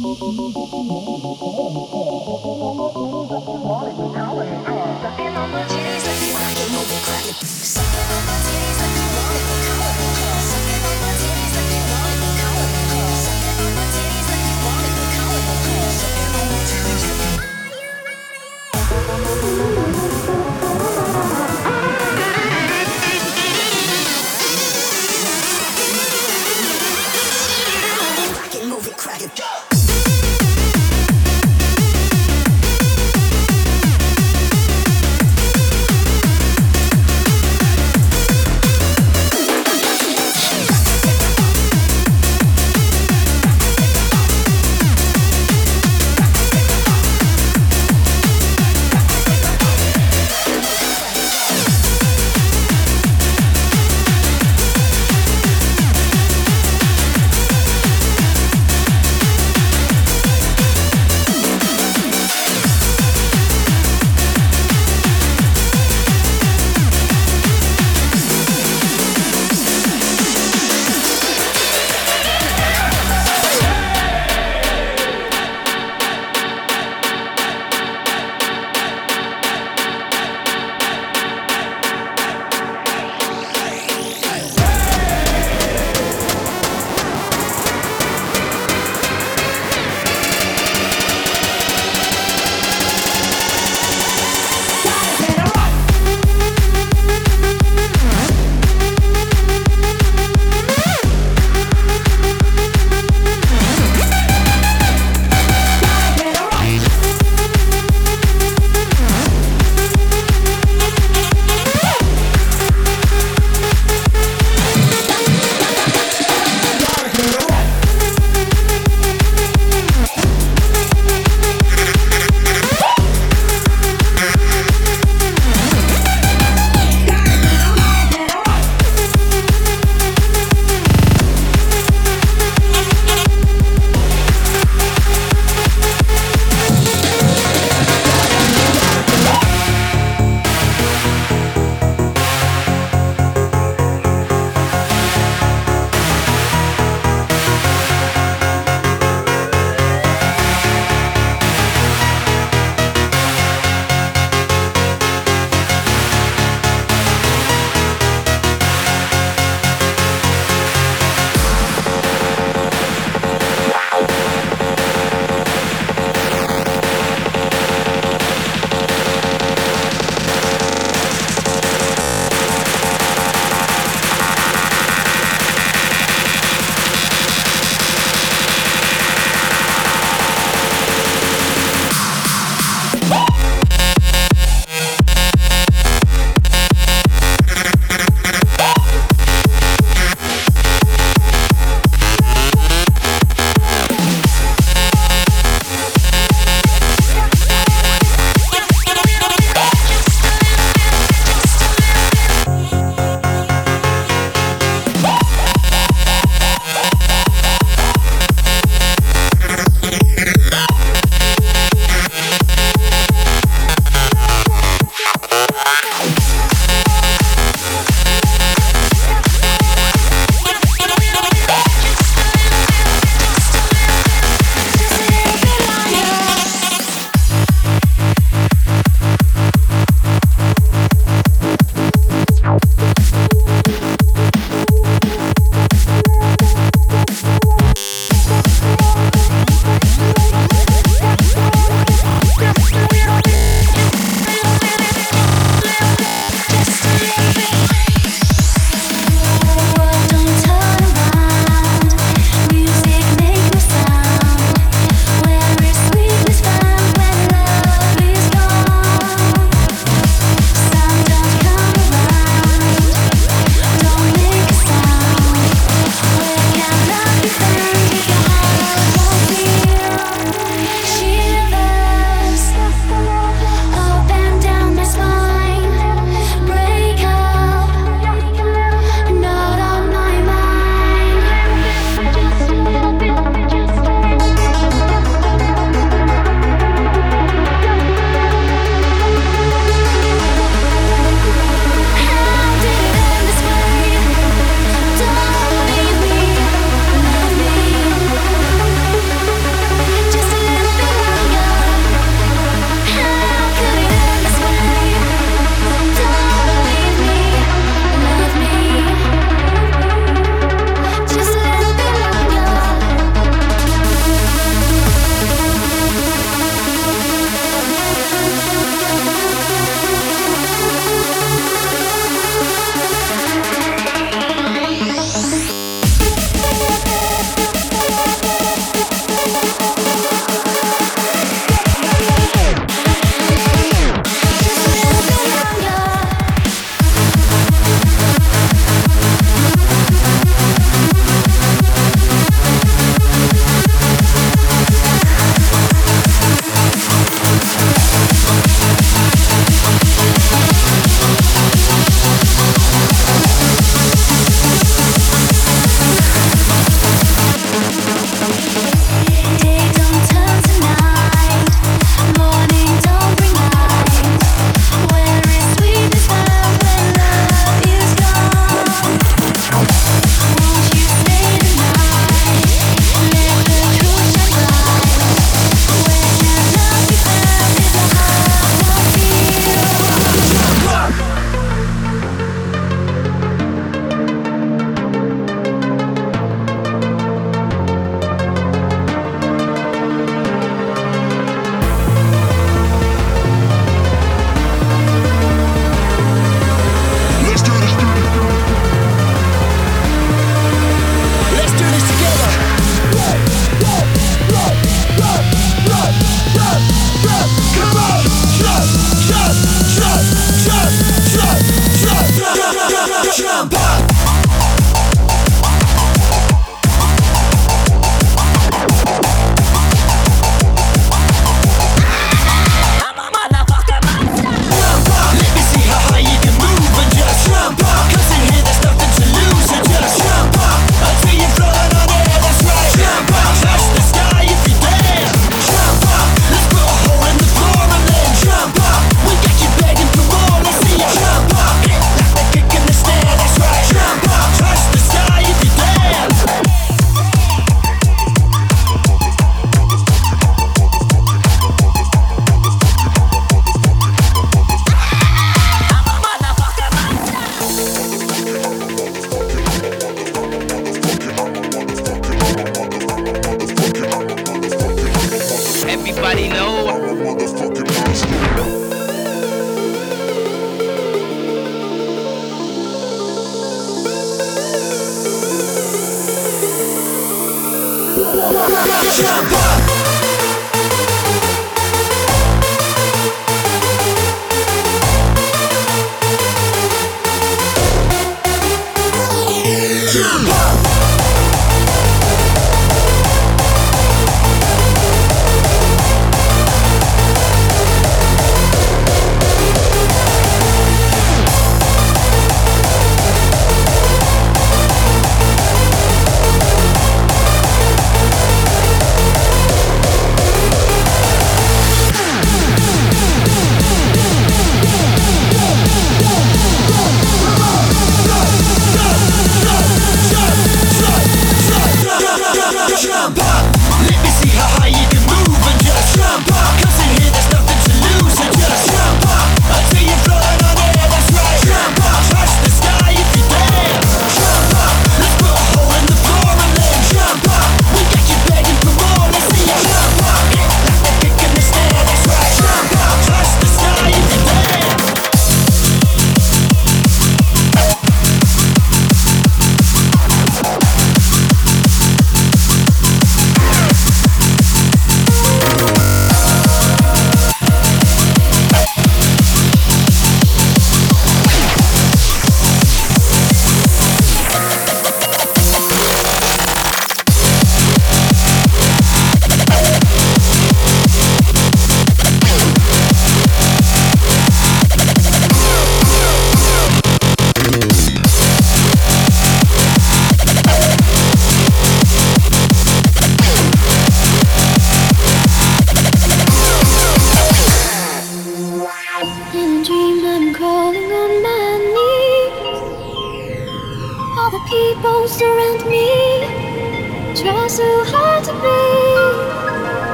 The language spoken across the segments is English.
Thank you.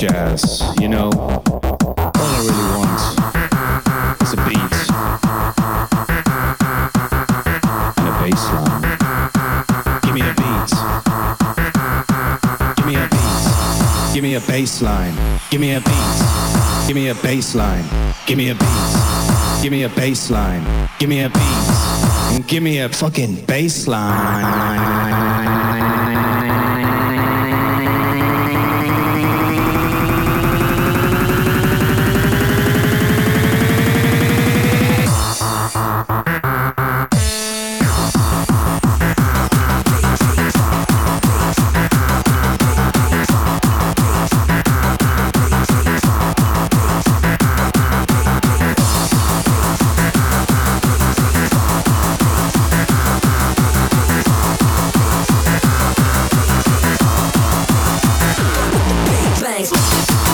Jazz. You know, all I really want is a beat and a bass line. Give me a beat. Give me a beat. Give me a bass line. Give me a beat. Give me a bass line. Give me a beat. Give me a bass line. Give me a beat. And give me a fucking bass line. house.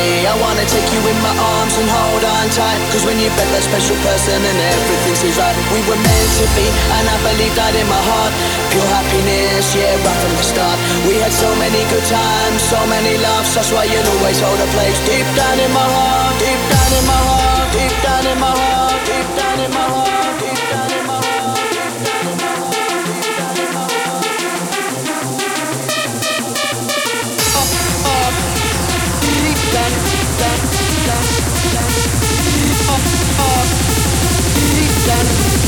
I wanna take you in my arms and hold on tight. Cause when you met that special person and everything seems right, we were meant to be, and I believe that in my heart. Pure happiness, yeah, right from the start. We had so many good times, so many laughs. That's why you'll always hold a place deep down in my heart, deep down in my heart, deep down in my heart, deep down in my heart, deep down in my heart.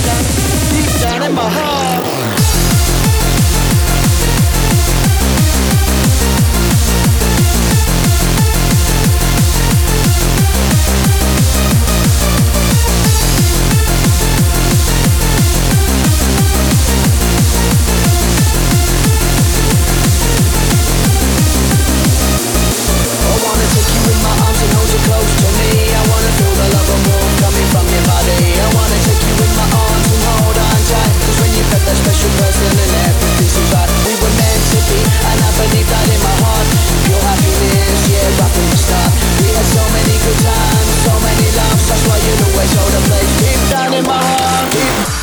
Down in my heart. That special person and everything seems right, we were meant to be, I believe that in my heart. Pure happiness, yeah, right from the start. We had so many good times, so many laughs. That's why you'd always hold a place deep down in my heart.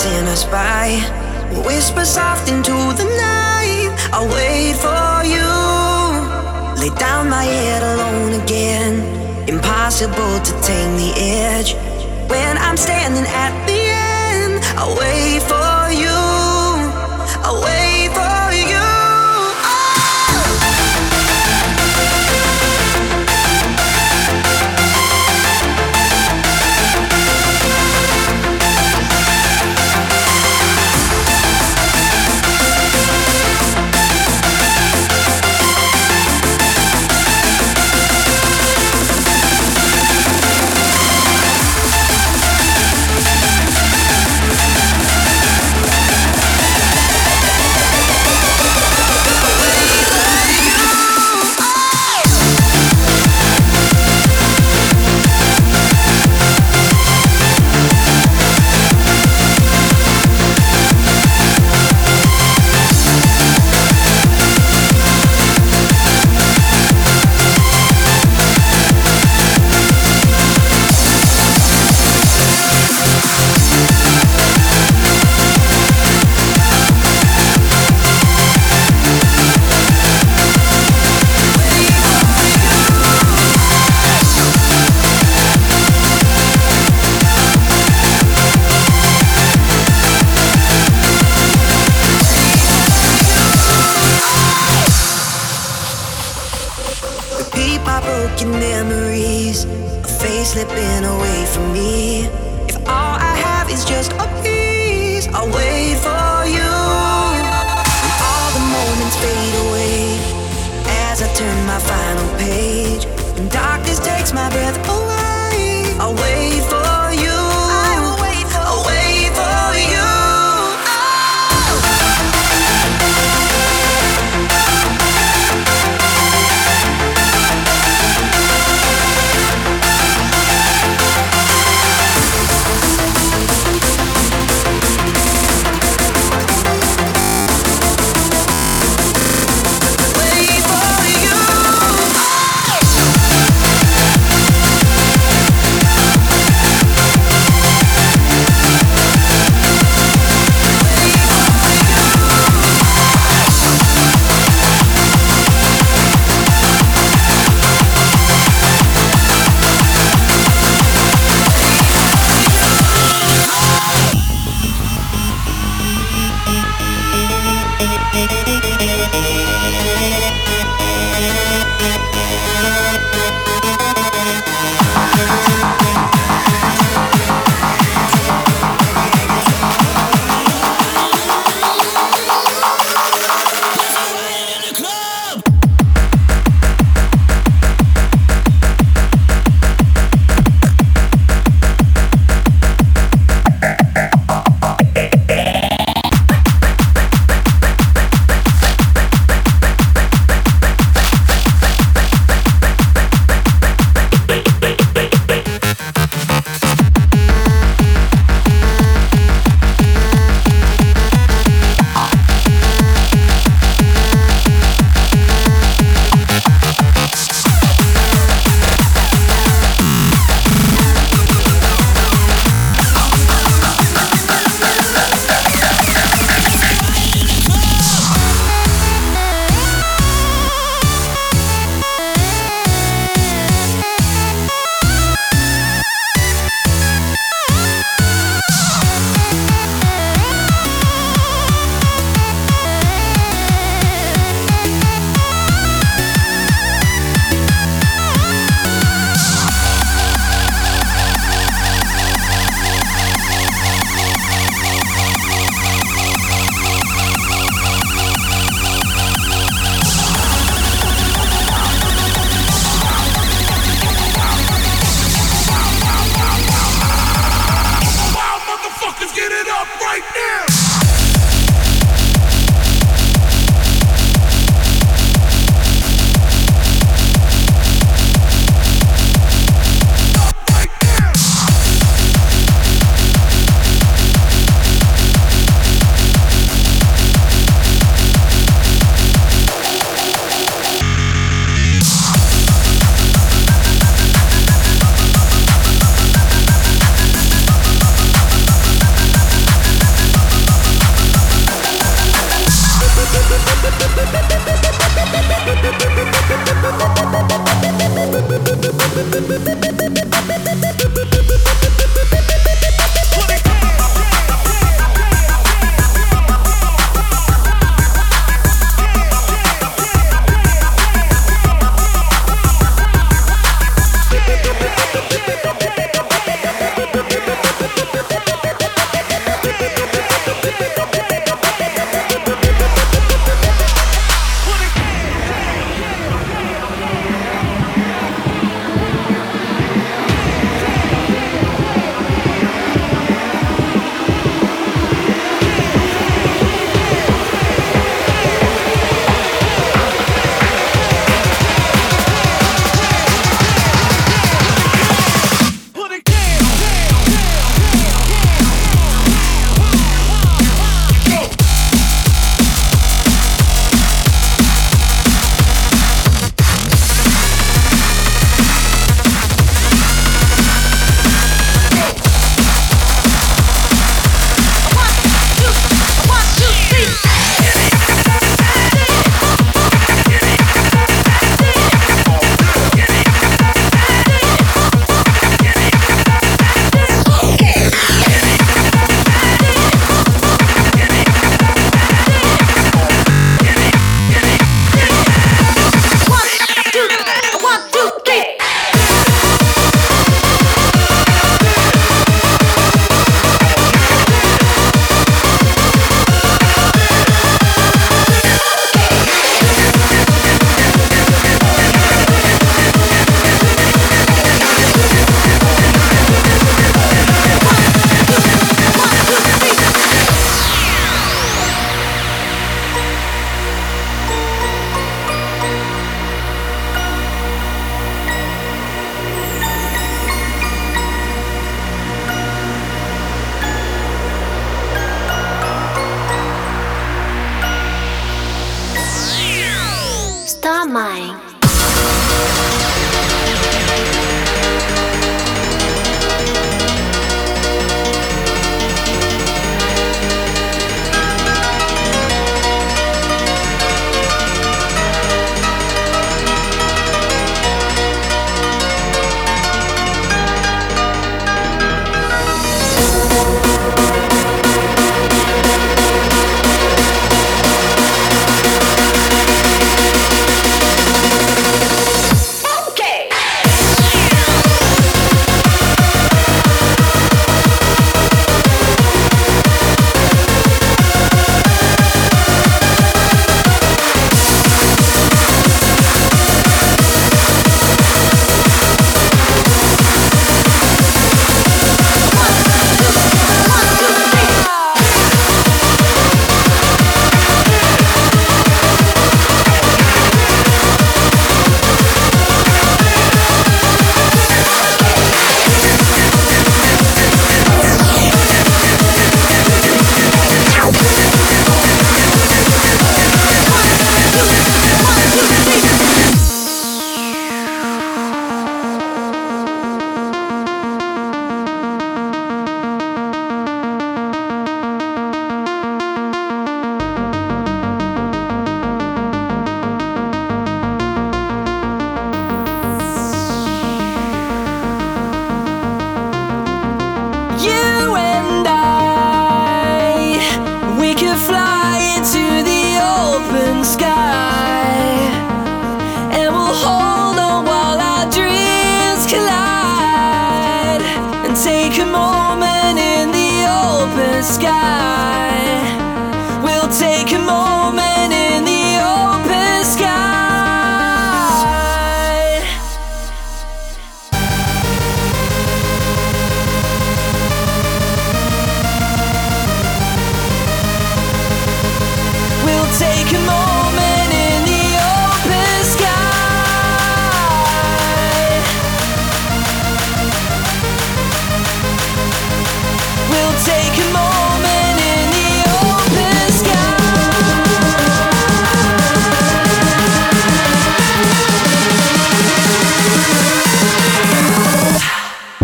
Passing us by. Whisper soft into the night. I'll wait for you. Lay down my head alone again. Impossible to tame the edge. When I'm standing at the end, I'll wait for you. I'll wait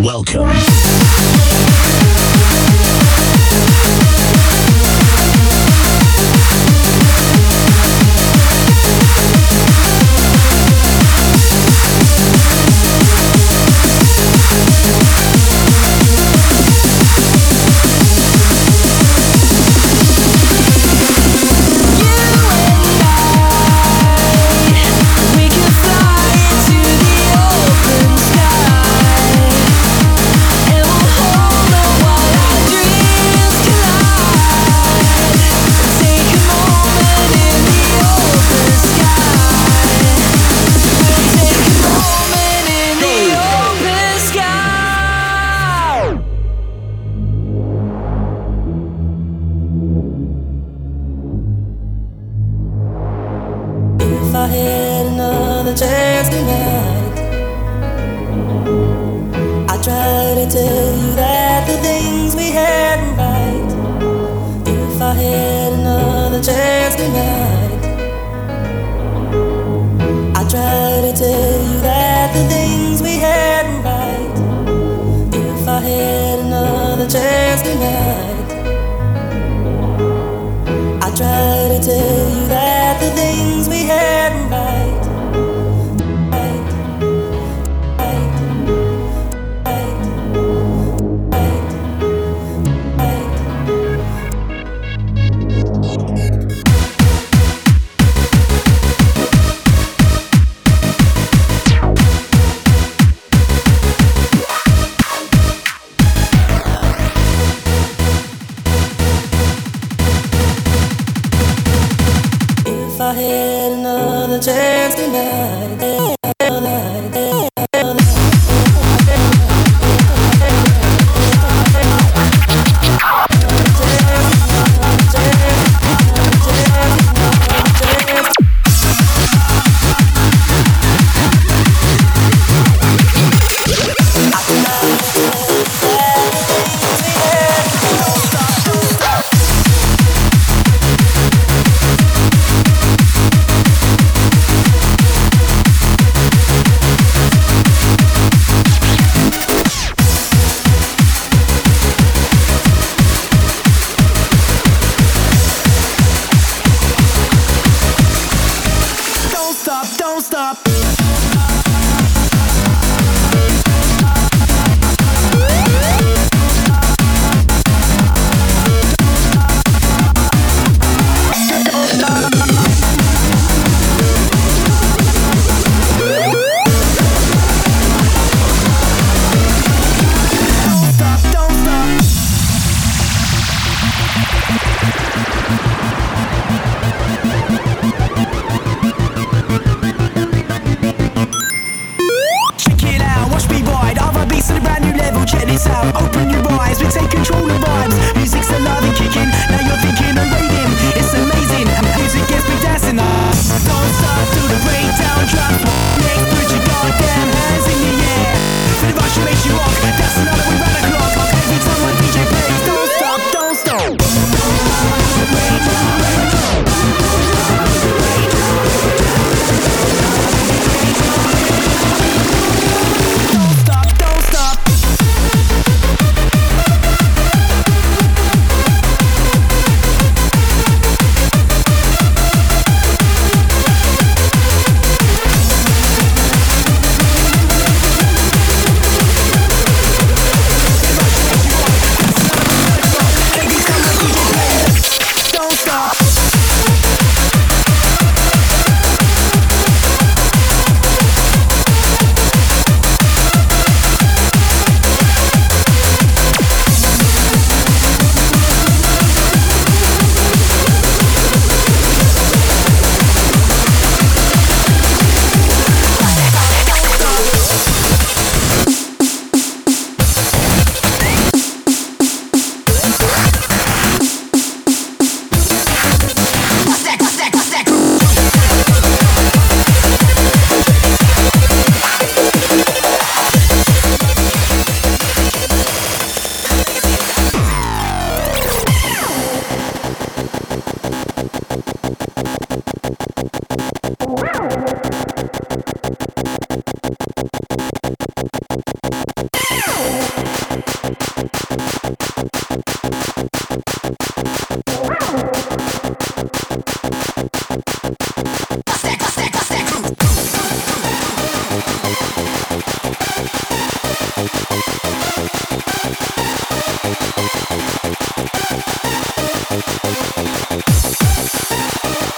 Welcome. Had another chance tonight,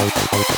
Bye.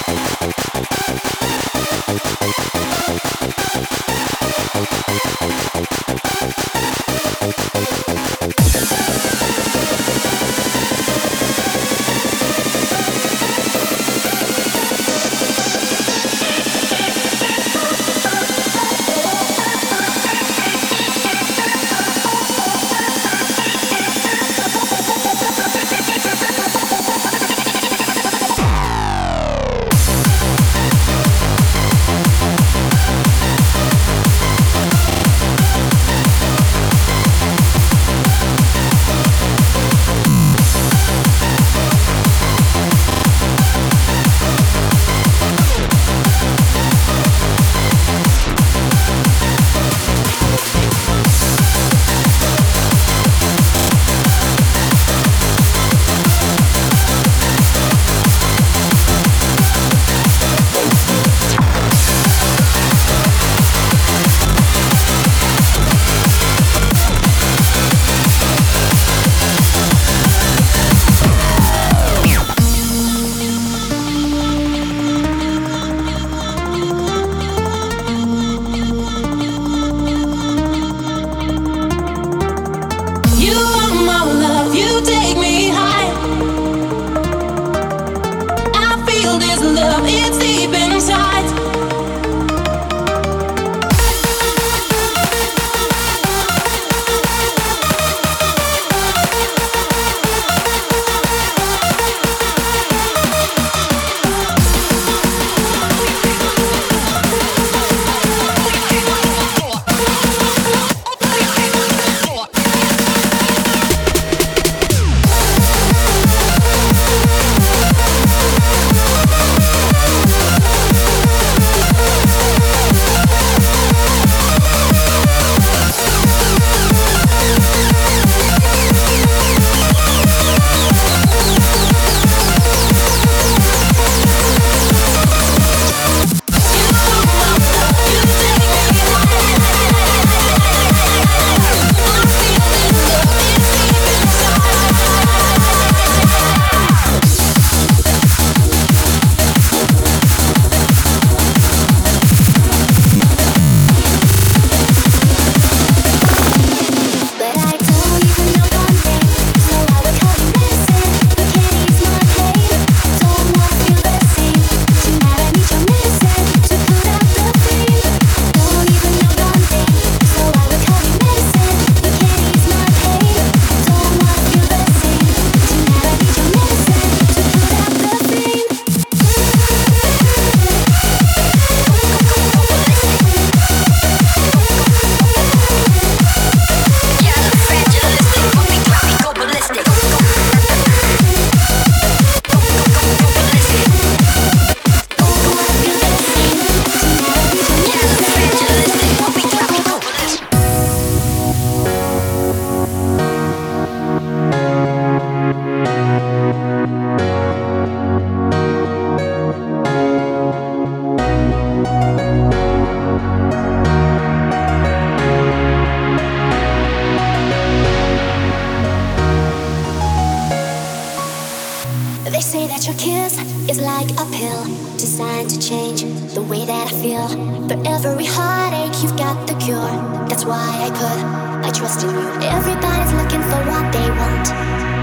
every heartache, you've got the cure. That's why I put my trust in you. Everybody's looking for what they want,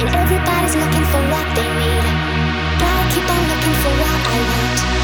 and everybody's looking for what they need. But I'll keep on looking for what I want.